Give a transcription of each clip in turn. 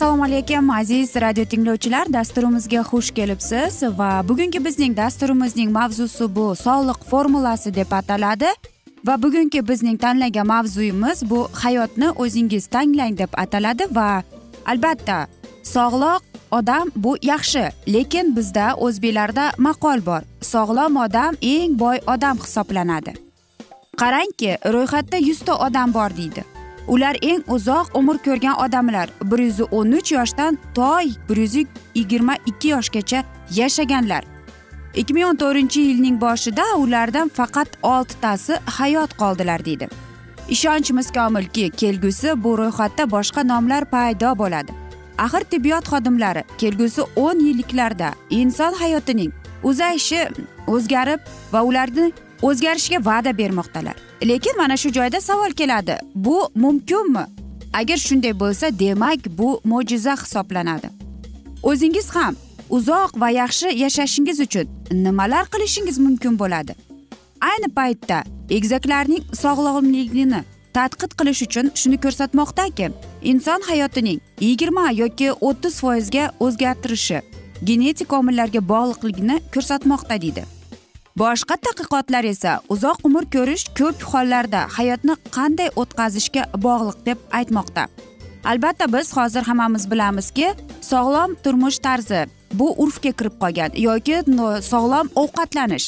assalomu alaykum aziz radio tinglovchilar. Dasturimizga xush kelibsiz va bugungi bizning dasturimizning mavzusi bu sog'liq formulasi deb ataladi. Va bugungi bizning tanlagan mavzuyimiz bu hayotni o'zingiz tanglang deb ataladi va albatta sog'lom odam bu yaxshi lekin bizda o'zbeklarda maqol bor. Sog'lom odam eng boy odam hisoblanadi. Qarangki ro'yxatda yuzta odam bor deydi. Ular eng uzoq umr ko'rgan odamlar. Bir yuz o'n uch yoshdan to bir yuz yigirma ikki yoshgacha yashaganlar. Ikki ming o'n to'rtinchi yilning boshida ulardan faqat oltitasi hayot qoldilar deydi. Ishonchimiz komilki kelgusi bu ro'yxatda boshqa nomlar paydo bo'ladi. Axir tibbiyot xodimlari kelgusi o'n yilliklarda inson hayotining uzayishi o'zgarib va ularni o'zgarishga va'da bermoqdalar. Lekin mana shu joyda savol keladi. Bu mumkinmi? Agar shunday bo'lsa demak bu mo'jiza hisoblanadi. O'zingiz ham uzoq va yaxshi yashashingiz uchun nimalar qilishingiz mumkin bo'ladi? Ayni paytda egizaklarning sog'lomligini tadqiq qilish uchun shuni ko'rsatmoqdaki inson hayotining yigirma yoki o'ttiz foizga o'zgartirishi genetik omillarga bog'liqligini ko'rsatmoqda deydi. Boshqa tadqiqotlar esa uzoq umr ko'rish ko'p hollarda hayotni qanday o'tkazishga bog'liq deb aytmoqda. Albatta biz hozir hammamiz bilamizki sog'lom turmush tarzi bu urfga kirib qolgan yoki sog'lom ovqatlanish.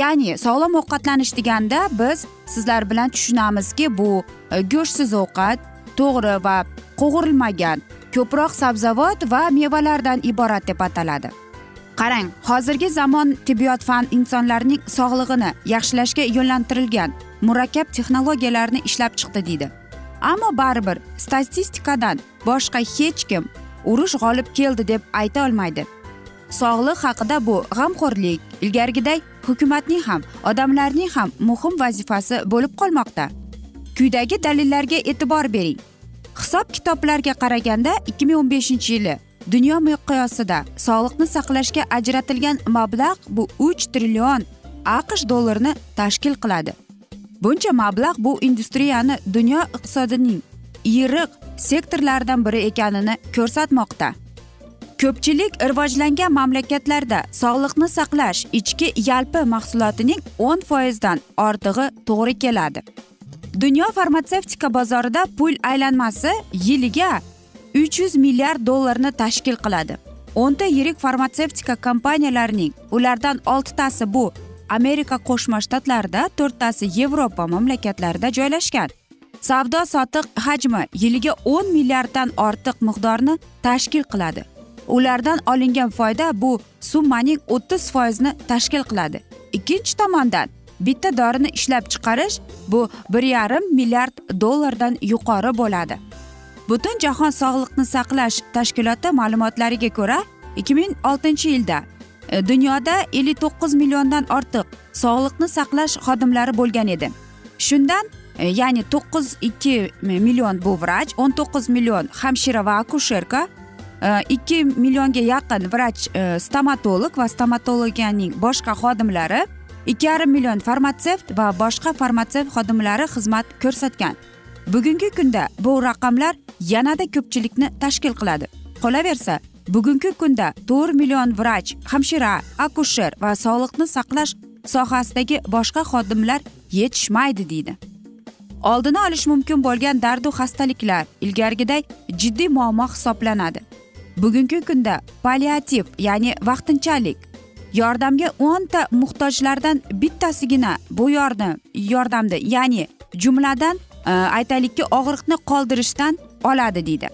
Ya'ni sog'lom ovqatlanish deganda biz sizlar bilan tushunamizki bu e, go'shtsiz ovqat to'g'ri va qovurilmagan ko'proq sabzavot va mevalardan iborat deb ataladi. Qarang hozirgi zamon tibbiyot fan insonlarning sog'lig'ini yaxshilashga yo'naltirilgan murakkab texnologiyalarni ishlab chiqdi deydi. Ammo baribir statistikadan boshqa hech kim urush g'olib keldi deb ayta olmaydi. Sog'liq haqida bu g'amxo'rlik ilgarigiday hukumatning ham odamlarning ham muhim vazifasi bo'lib qolmoqda. Quyidagi dalillarga e'tibor bering. Hisob kitoblarga qaraganda ikki ming o'n beshinchi yili dunyo miqyosida sog'liqni saqlashga ajratilgan mablag' bu uch trillion aqsh dollarini tashkil qiladi. Buncha mablag' bu industriyani dunyo iqtisodining yiriq sektorlaridan biri ekanini ko'rsatmoqda. Ko'pchilik rivojlangan mamlakatlarda sog'liqni saqlash ichki yalpi mahsulotining o'n foizdan ortig'i to'g'ri keladi. Dunyo farmatsevtika bozorida pul aylanmasi yiliga uch yuz milliard dollarni tashkil qiladi. O'nta yirik farmatsevtika kompaniyalarining ulardan oltitasi bu amerika qo'shma shtatlarida to'rttasi yevropa mamlakatlarida joylashgan. Savdo sotiq hajmi yiliga o'n milliarddan ortiq miqdorni tashkil qiladi. Ulardan olingan foyda bu summaning o'ttiz foizini tashkil qiladi. Ikkinchi tomondan bitta dorini ishlab chiqarish bu bir yarim milliard dollardan yuqori bo'ladi. Butun jahon sog'liqni saqlash tashkiloti ma'lumotlariga ko'ra ikki ming oltinchi yilda e, dunyoda ellik to'qqiz milliondan ortiq sog'liqni saqlash xodimlari bo'lgan edi. Shundan e, ya'ni to'qqiz ikki million bu vrach o'n to'qqiz million hamshira va akusherka e, ikki millionga yaqin vrach stomatolog va stomatologiyaning boshqa xodimlari ikki yarim million farmatsevt va boshqa farmatsevt xodimlari xizmat ko'rsatgan. Bugungi kunda bu raqamlar yanada ko'pchilikni tashkil qiladi. Qolaversa bugungi kunda to'rt million vrach hamshira akusher va sog'liqni saqlash sohasidagi boshqa xodimlar yetishmaydi deydi. Oldini olish mumkin bo'lgan dardu xastaliklar ilgarigiday jiddiy muammo hisoblanadi. Bugungi kunda paliativ ya'ni vaqtinchalik yordamga o'nta muhtojlardan bittasigina bu yordam yordamda ya'ni jumladan Э, aytaylikki og'riqni qoldirishdan oladi deydi.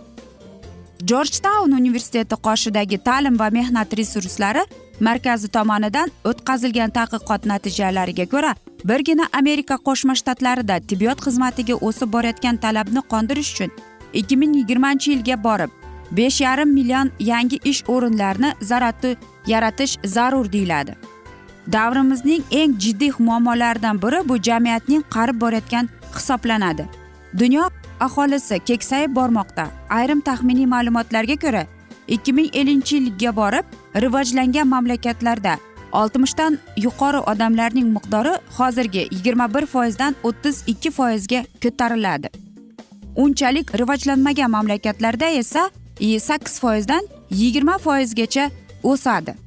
Jorj taun universiteti qoshidagi ta'lim va mehnat resurslari markazi tomonidan o'tkazilgan tadqiqot natijalariga ko'ra birgina amerika qo'shma shtatlarida tibbiyot xizmatiga o'sib borayotgan talabni qondirish uchun ikki ming yigirmanchi yilga borib besh yarim million yangi ish o'rinlarini yaratish zarur deyiladi. Davrimizning eng jiddiy muammolaridan biri bu jamiyatning qarib borayotgan hisoblanadi. Dunyo aholisi keksayib bormoqda. Ayrim taxminiy ma'lumotlarga ko'ra ikki ming ellinchi yilga borib rivojlangan mamlakatlarda oltmishdan yuqori odamlarning miqdori hozirgi yigirma bir foizdan o'ttiz ikki foizga ko'tariladi. Unchalik rivojlanmagan mamlakatlarda esa sakkiz foizdan yigirma foizgacha o'sadi.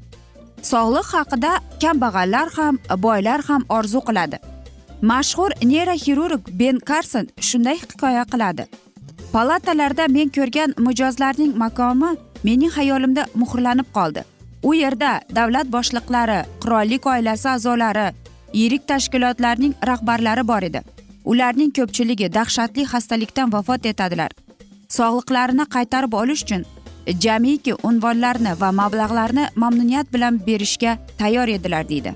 Sog'liq haqida kambag'allar ham boylar ham orzu qiladi. Mashhur neyroxirurg ben karson shunday hikoya qiladi. Palatalarda men ko'rgan mijozlarning maqomi mening xayolimda muhrlanib qoldi. U yerda davlat boshliqlari qirollik oilasi a'zolari yirik tashkilotlarning rahbarlari bor edi. Ularning ko'pchiligi dahshatli xastalikdan vafot etadilar. Sog'liqlarini qaytarib olish uchun jamiki unvonlarni va mablag'larni mamnuniyat bilan berishga tayyor edilar deydi.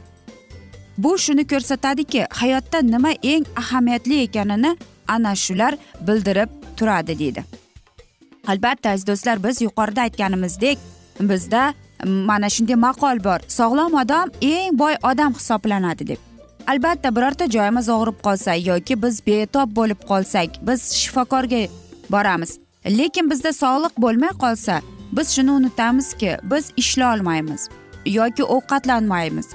Bu shuni ko'rsatadiki hayotda nima eng ahamiyatli ekanini ana shular bildirib turadi deydi. Albatta aziz do'stlar biz yuqorida aytganimizdek bizda mana shunday maqol bor. Sog'lom odam eng boy odam hisoblanadi deb. Albatta birorta joyimiz og'rib qolsa yoki biz betob bo'lib qolsak biz shifokorga boramiz. Lekin bizda sog'liq bo'lmay qolsa biz shuni unutamizki biz ishlay olmaymiz yoki ovqatlanmaymiz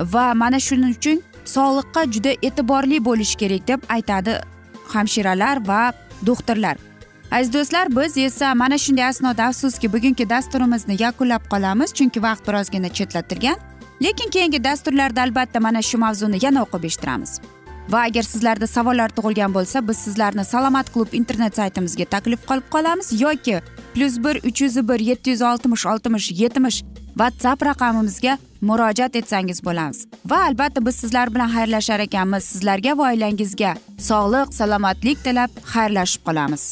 va mana shuning uchun sog'liqqa juda e'tiborli bo'lish kerak deb aytadi hamshiralar va doktorlar. Aziz do'stlar biz esa mana shunday asnoda afsuski bugungi dasturimizni yakunlab qolamiz chunki vaqt birozgina chetlatilgan. Lekin keyingi dasturlarda albatta mana shu mavzuni yana o'qib eshittiramiz. Va agar sizlarda savollar tug'ilgan bo'lsa biz sizlarni salomat klub internet saytimizga taklif qilib qolamiz yoki plyus bir uch yuz bir yetti yuz oltmish oltmish yetmish whatsapp raqamimizga murojaat etsangiz bo'lamiz. Va albatta biz sizlar bilan xayrlashar ekanmiz. Sizlarga va oilangizga sog'lik salomatlik tilab xayrlashib qolamiz.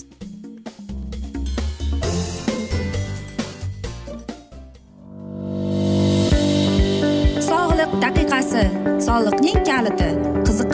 Sog'liq daqiqasi. Soliqning kaliti.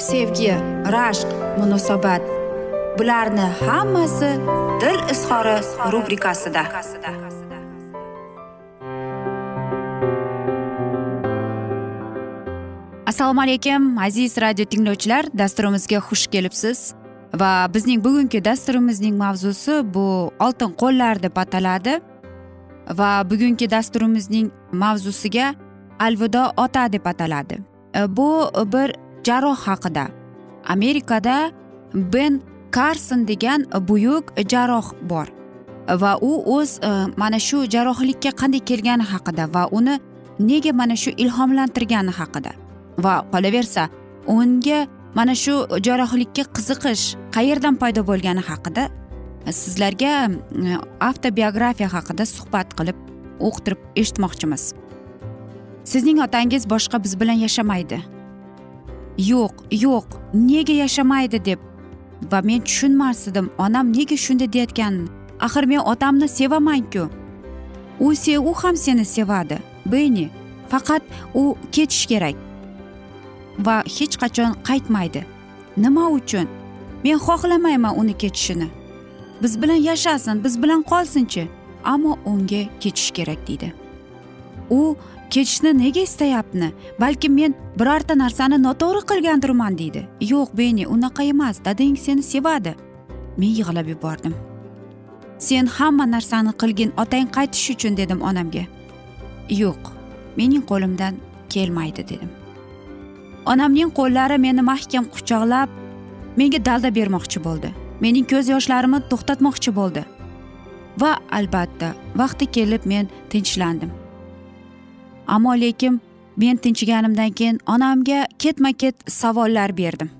sevgi rashq munosabat. Bularni hammasi dil izhori rubrikasida. Assalomu alaykum aziz radio tinglovchilar. Dasturimizga xush kelibsiz. Va bizning bugungi dasturimizning mavzusi bu oltin qo'llar deb ataladi. Va bugungi dasturimizning mavzusiga alvido ota deb ataladi. Bu bir jarroh haqida. Amerikada ben karson degan buyuk jarroh bor va u o'z e, mana shu jarrohlikka qanday kelgani haqida va uni nega mana shu ilhomlantirgani haqida. Va qolaversa unga mana shu jarrohlikka qiziqish qayerdan paydo bo'lgani haqida sizlarga avtobiografiya haqida suhbat qilib o'qtirib eshitmoqchimiz. Sizning otangiz boshqa biz bilan yashamaydi. Yo'q yo'q nega yashamaydi deb. Va men tushunmas edim onam nega shunday deyayotganini axir men otamni sevamanku. U se u ham seni sevadi beni faqat u ketish kerak. Va hech qachon qaytmaydi. Nima uchun? Men xohlamayman uni ketishini. Biz bilan yashasin biz bilan qolsinchi? Ammo unga ketish kerak deydi. U ketishni nega istayapti balki men birorta narsani noto'g'ri qilgandirman deydi. Yo'q beni unaqa emas dadang seni sevadi. Men yig'lab yubordim. Sen hamma narsani qilgin otang qaytish uchun dedim onamga. Yo'q mening qo'limdan kelmaydi dedim. Onamning qo'llari meni mahkam quchoqlab menga dalda bermoqchi bo'ldi. Mening ko'z yoshlarimni to'xtatmoqchi bo'ldi. Va albatta vaqti kelib men tinchlandim. Ammo lekin men tinchiganimdan keyin onamga ketma ket savollar berdim.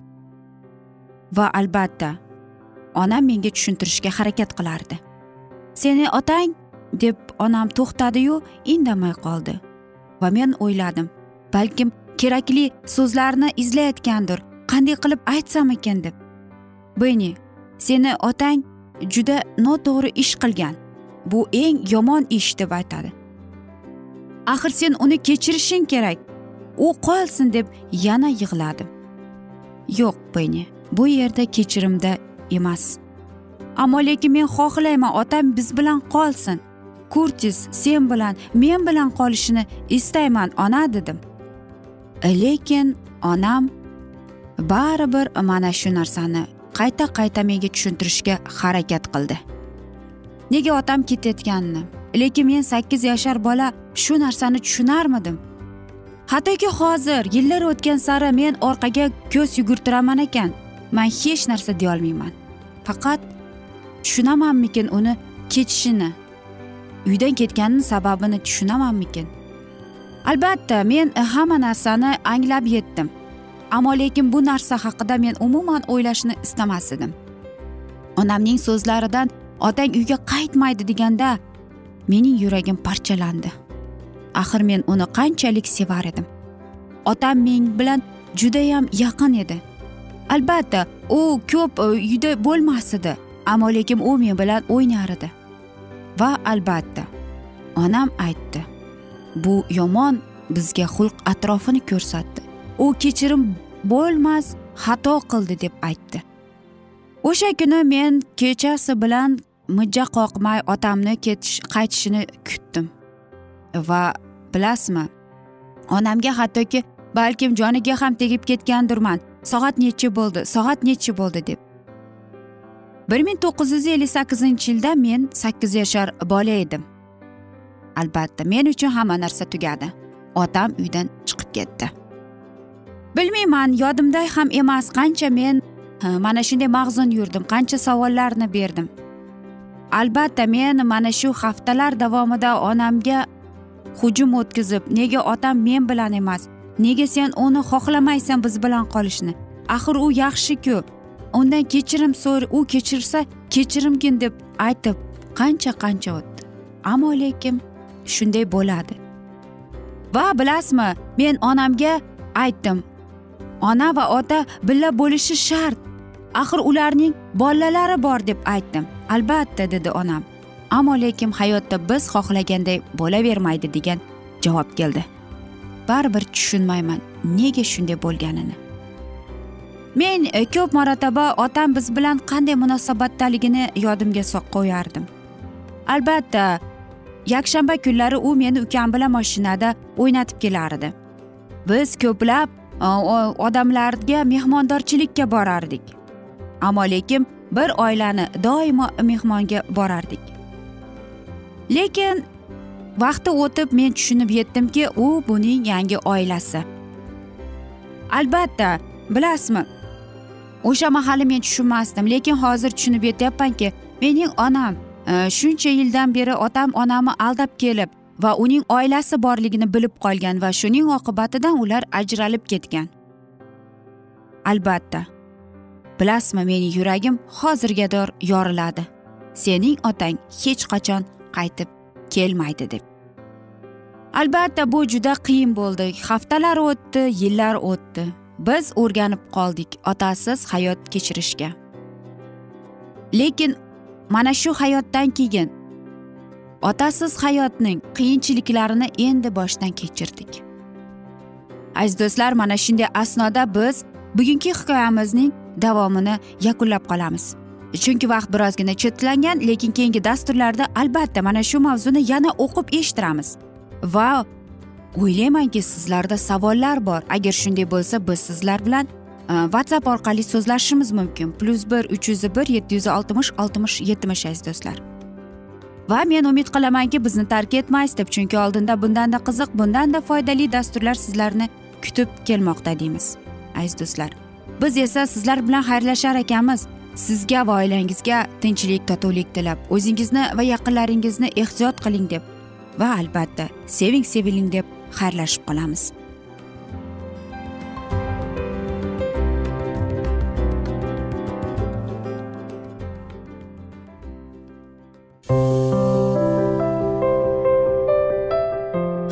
Va albatta onam menga tushuntirishga harakat qilardi. Seni otang deb onam to'xtadiyu indamay qoldi. Va men o'yladim balkim kerakli so'zlarni izlayotgandir qanday qilib aytsam ekan deb. Beni seni otang juda noto'g'ri ish qilgan. Bu eng yomon ish deb aytadi. Axir sen uni kechirishing kerak. U qolsin deb yana yig'ladi. Yo'q beni bu yerda kechirimda emas. Ammo lekin men xohlayman otam biz bilan qolsin. Kurtis sen bilan men bilan qolishini istayman ona dedim. Lekin onam baribir mana shu narsani qayta qayta menga tushuntirishga harakat qildi. Nega otam ketayotganini lekin men sakkiz yashar bola shu narsani tushunarmidim. Hattoki hozir yillar o'tgan sari men orqaga ko'z yugurtiraman ekan. Man hech narsa deyolmayman. Faqat tushunamanmikin uni ketishini uydan ketganini sababini tushunamanmikin albatta men e, hamma narsani anglab yetdim. Ammo lekin bu narsa haqida men umuman o'ylashni istamas edim. Onamning so'zlaridan otang uyga qaytmaydi deganda mening yuragim parchalandi. Axir men uni qanchalik sevar edim. Otam men bilan judayam yaqin edi. Albatta u ko'p e, uyda bo'lmas edi ammo lekin u men bilan o'ynar edi. Va albatta onam aytdi bu yomon bizga xulq atrofini ko'rsatdi. U kechirim bo'lmas xato qildi deb aytdi. O'sha kuni men kechasi bilan mijja qoqmay otamni ketish qaytishini kutdim. Va bilasizmi onamga hattoki balkim joniga ham tegib ketgandirman. Soat nechi bo'ldi soat nechi bo'ldi deb. Bir ming to'qqiz yuz ellik sakkizinchi yilda men sakkiz yashar bola edim. Albatta men uchun hamma narsa tugadi. Otam uydan chiqib ketdi. Bilmayman yodimda ham emas qancha men mana shunday mag'zun yurdim qancha savollarni berdim. Albatta men mana shu haftalar davomida onamga hujum o'tkazib nega otam men bilan emas nega sen uni xohlamaysan biz bilan qolishni? Axir u yaxshiku undan kechirim so'r u kechirsa kechirmgin deb aytib qancha qancha o'tdi. Ammo lekin shunday bo'ladi. Va bilasizmi men onamga aytdim ona va ota birga bo'lishi shart. Axir ularning bolalari bor deb aytdim. Albatta dedi onam ammo lekin hayotda biz xohlaganday bo'lavermaydi degan javob keldi. Baribir tushunmayman nega shunday bo'lganini. Men e, ko'p marotaba otam biz bilan qanday munosabatdaligini yodimga qo'yardim. Albatta yakshanba kunlari u meni ukam bilan mashinada o'ynatib kelardi. Biz ko'plab e, odamlarga mehmondorchilikka borardik. Ammo lekin bir oilani doimo mehmonga borardik. Lekin vaqti o'tib men tushunib yetdimki u buning yangi oilasi. Albatta bilasizmi o'sha mahali men tushunmasdim lekin hozir tushunib yetyapmanki mening onam e, shuncha yildan beri otam onamni aldab kelib va uning oilasi borligini bilib qolgan va shuning oqibatidan ular ajralib ketgan. Albatta. Bilasizmi meni yuragim hozirgador yoriladi. Sening otang hech qachon qaytib kelmaydi deb. Albatta bu juda qiyin bo'ldi. Haftalar o'tdi yillar o'tdi. Biz o'rganib qoldik otasiz hayot kechirishga. Lekin mana shu hayotdan keyin otasiz hayotning qiyinchiliklarini endi boshdan kechirdik. Aziz do'stlar mana shunday asnoda biz bugungi hikoyamizning davomini yakunlab qolamiz. Chunki vaqt birozgina chetlangan lekin keyingi dasturlarda albatta mana shu mavzuni yana o'qib eshittiramiz. Va o'ylaymanki sizlarda savollar bor. Agar shunday bo'lsa biz sizlar bilan e, whatsapp orqali so'zlashishimiz mumkin. Plyus bir uch yuz bir yetti yuz oltmish oltmish yetmish aziz do'stlar. Va men umid qilamanki bizni tark etmaysiz deb chunki oldinda bundanda qiziq bundanda foydali dasturlar sizlarni kutib kelmoqda deymiz. Aziz do'stlar biz esa sizlar bilan xayrlashar ekanmiz. Sizga va oilangizga tinchlik totuvlik tilab o'zingizni va yaqinlaringizni ehtiyot qiling deb va albatta seving seviling deb xayrlashib qolamiz.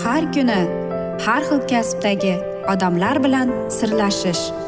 Har kuni har xil kasbdagi odamlar bilan sirlashish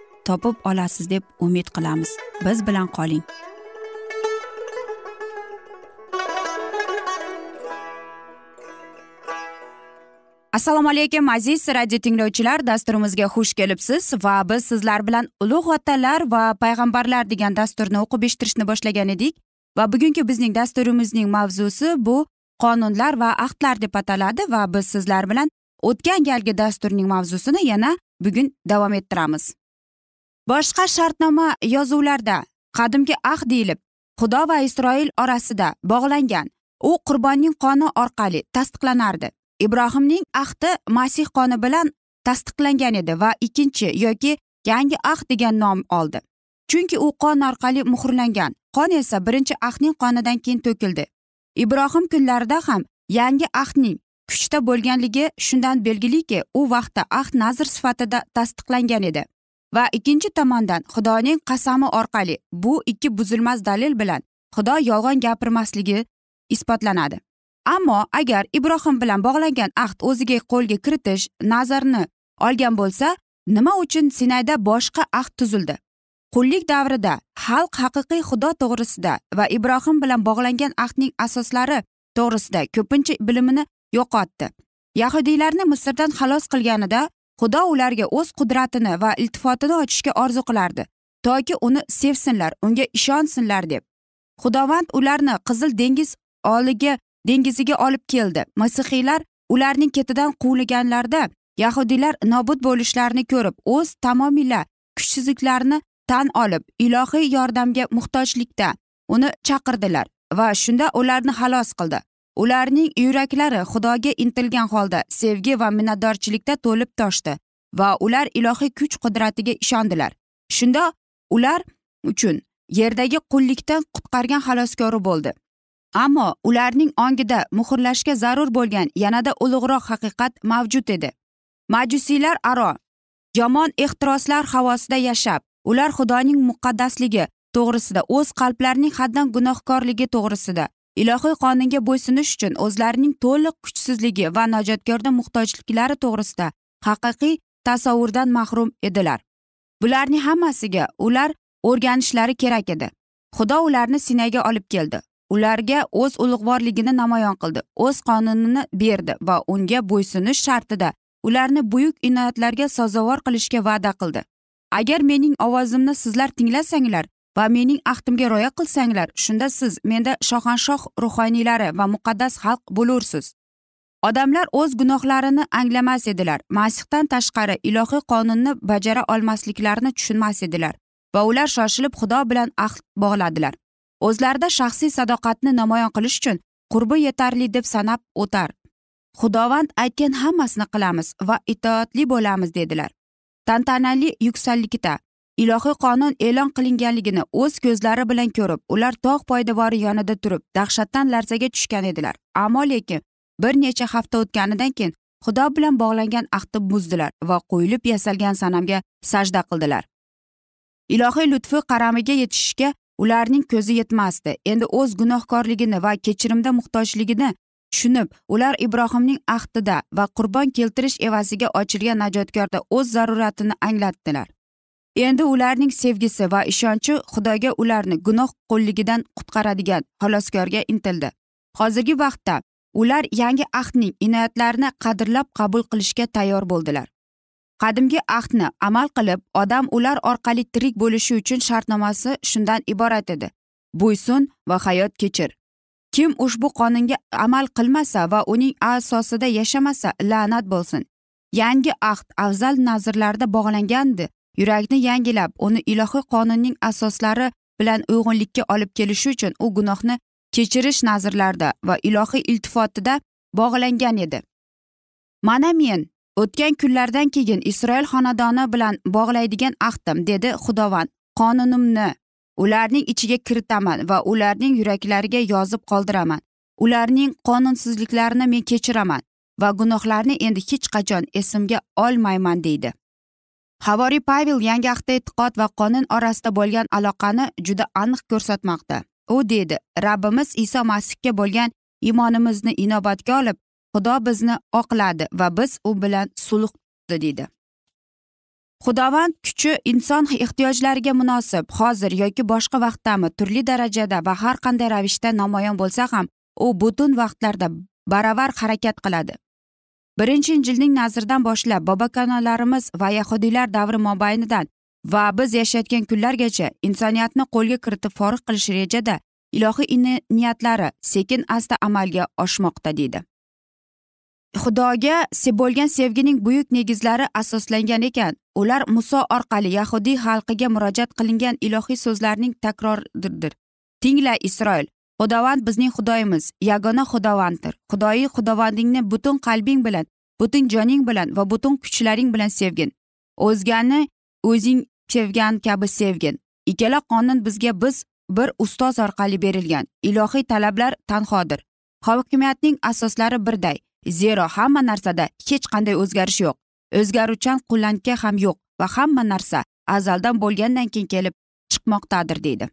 topib olasiz deb umid qilamiz. Biz bilan qoling. Assalomu alaykum aziz radio tinglovchilar. Dasturimizga xush kelibsiz va biz sizlar bilan ulug' otalar va payg'ambarlar degan dasturni o'qib eshittirishni boshlagan edik. Va bugungi bizning dasturimizning mavzusi bu qonunlar va ahdlar deb ataladi va biz sizlar bilan o'tgan galgi dasturning mavzusini yana bugun davom ettiramiz. Boshqa shartnoma yozuvlarda qadimgi ahd deyilib xudo va isroil orasida bog'langan. U qurbonning qoni orqali tasdiqlanardi. Ibrohimning ahdi masih qoni bilan tasdiqlangan edi va ikkinchi yoki yangi ahd degan nom oldi. Chunki u qon orqali muhrlangan. Qon esa birinchi ahdning qonidan keyin to'kildi. Ibrohim kunlarida ham yangi ahdning kuchda bo'lganligi shundan belgiliki u vaqtda ahd nazr sifatida tasdiqlangan edi va ikkinchi tomondan xudoning qasami orqali bu ikki buzilmas dalil bilan xudo yolg'on gapirmasligi isbotlanadi. Ammo agar ibrohim bilan bog'langan ahd o'ziga qo'lga kiritish nazarni olgan bo'lsa nima uchun sinayda boshqa ahd tuzildi? Qullik davrida xalq haqiqiy xudo to'g'risida va ibrohim bilan bog'langan ahdning asoslari to'g'risida ko'pincha bilimini yo'qotdi. Yahudiylarni misrdan xalos qilganida xudo ularga o'z qudratini va iltifotini ochishga orzu qilardi toki uni sevsinlar unga ishonsinlar deb. Xudovand ularni qizil dengiz oliga dengiziga olib keldi. Masihiylar ularning ketidan quvlaganlarida yahudiylar nobud bo'lishlarini ko'rib o'z tamomila kuchsizliklarini tan olib ilohiy yordamga muhtojlikda uni chaqirdilar va shunda ularni xalos qildi. Ularning yuraklari xudoga intilgan holda sevgi va minnatdorchilikda to'lib toshdi va ular ilohiy kuch qudratiga ishondilar. Shunda ular uchun yerdagi qullikdan qutqargan xaloskori bo'ldi. Ammo ularning ongida muhrlashga zarur bo'lgan yanada ulug'roq haqiqat mavjud edi. Majusiylar aro yomon ehtiroslar havosida yashab ular xudoning muqaddasligi to'g'risida o'z qalblarining haddan gunohkorligi to'g'risida ilohiy qonunga bo'ysunish uchun o'zlarining to'liq kuchsizligi va najotkorda muhtojliklari to'g'risida haqiqiy tasavvurdan mahrum edilar. Bularning hammasiga ular o'rganishlari kerak edi. Xudo ularni sinayga olib keldi. Ularga o'z ulug'vorligini namoyon qildi o'z qonunini berdi va unga bo'ysunish shartida ularni buyuk inoyatlarga sazovor qilishga va'da qildi. Agar mening ovozimni sizlar tinglasanglar va mening ahdimga rioya qilsanglar shunda siz menda shohanshoh ruhoniylari va muqaddas xalq bo'lursiz. Odamlar o'z gunohlarini anglamas edilar masihdan tashqari ilohiy qonunni bajara olmasliklarini tushunmas edilar va ular shoshilib xudo bilan ahd bog'ladilar. O'zlarida shaxsiy sadoqatni namoyon qilish uchun qurbi yetarli deb sanab o'tar. Xudovand aytgan hammasini qilamiz va itoatli bo'lamiz dedilar. Tantanali yuksallikda ilohiy qonun e'lon qilinganligini o'z ko'zlari bilan ko'rib ular tog' poydevori yonida turib dahshatdan larzaga tushgan edilar. Ammo lekin bir necha hafta o'tganidan keyin xudo bilan bog'langan ahdni buzdilar va qo'yilib yasalgan sanamga sajda qildilar. Ilohiy lutfi qaramiga yetishishga ularning ko'zi yetmasdi. Endi o'z gunohkorligini va kechirimda muhtojligini tushunib ular ibrohimning ahdida va qurbon keltirish evaziga ochilgan najotkorda o'z zaruratini anglatdilar. Endi ularning sevgisi va ishonchi xudoga ularni gunoh qo'lligidan qutqaradigan xaloskorga intildi. Hozirgi vaqtda ular yangi ahdning inoyatlarini qadrlab qabul qilishga tayyor bo'ldilar. Qadimgi ahdni amal qilib odam ular orqali tirik bo'lishi uchun shartnomasi shundan iborat edi. Bo'ysun va hayot kechir. Kim ushbu qonunga amal qilmasa va uning asosida yashamasa la'nat bo'lsin. Yangi ahd afzal nazrlarda bog'langandi. Yurakni yangilab uni ilohiy qonunning asoslari bilan uyg'unlikka olib kelishi uchun u gunohni kechirish nazrlarida va ilohiy iltifotida bog'langan edi. Mana men o'tgan kunlardan keyin isroil xonadoni bilan bog'laydigan ahdim dedi xudovand qonunimni ularning ichiga kiritaman va ularning yuraklariga yozib qoldiraman. Ularning qonunsizliklarini men kechiraman va gunohlarni endi hech qachon esimga olmayman deydi. Havoriy pavel yangi ahdda e'tiqod va qonun orasida bo'lgan aloqani juda aniq ko'rsatmoqda. U deydi rabbimiz iso masihga bo'lgan iymonimizni inobatga olib xudo bizni oqladi va biz u bilan sulh deydi. Xudovand kuchi inson ehtiyojlariga munosib. Hozir yoki boshqa vaqtdami turli darajada va har qanday ravishda namoyon bo'lsa ham u butun vaqtlarda baravar harakat qiladi. Birinchi injilning nazridan boshlab bobokonalarimiz va yahudiylar davri mobaynidan va biz yashayotgan kunlargacha insoniyatni qo'lga kiritib forig' qilish rejada ilohiy niyatlari sekin asta amalga oshmoqda deydi. Xudoga bo'lgan sevgining buyuk negizlari asoslangan ekan. Ular muso orqali yahudiy xalqiga murojaat qilingan ilohiy so'zlarning takroridir. Tingla isroil xudovand bizning xudoyimiz. Yagona xudovanddir. Xudoyi xudovandingni butun qalbing bilan butun joning bilan va butun kuchlaring bilan sevgin. O'zgani o'zing sevgan kabi sevgin. Ikkala qonun bizga biz bir ustoz orqali berilgan. Ilohiy talablar tanhodir. Hokimiyatning asoslari birday. Zero hamma narsada hech qanday o'zgarish yo'q. O'zgaruvchan qullanka ham yo'q va hamma narsa azaldan bo'lgandan keyin kelib chiqmoqdadir deydi.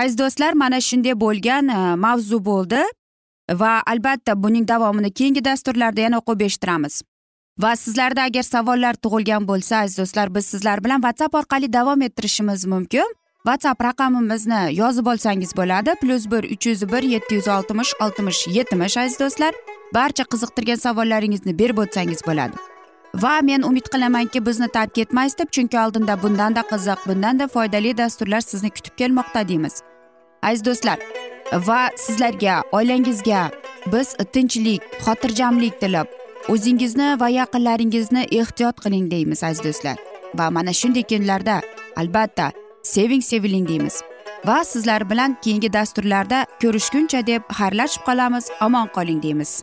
Aziz do'stlar mana shunday bo'lgan e, mavzu bo'ldi va albatta buning davomini keyingi dasturlarda yana o'qib eshittiramiz. Va sizlarda agar savollar tug'ilgan bo'lsa aziz do'stlar biz sizlar bilan whatsapp orqali davom ettirishimiz mumkin. Whatsapp raqamimizni yozib olsangiz bo'ladi. Plyus bir uch yuz bir yetti yuz oltmish oltmish yetmish aziz do'stlar. Barcha qiziqtirgan savollaringizni berib o'tsangiz bo'ladi. Va men umid qilamanki bizni tark etmaysiz deb chunki oldinda bundanda qiziq bundanda foydali dasturlar sizni kutib kelmoqda deymiz. Aziz do'stlar va sizlarga oilangizga biz tinchlik xotirjamlik tilab o'zingizni va yaqinlaringizni ehtiyot qiling deymiz aziz do'stlar. Va mana shunday kunlarda albatta seving seviling deymiz. Va sizlar bilan keyingi dasturlarda ko'rishguncha deb xayrlashib qolamiz omon qoling deymiz.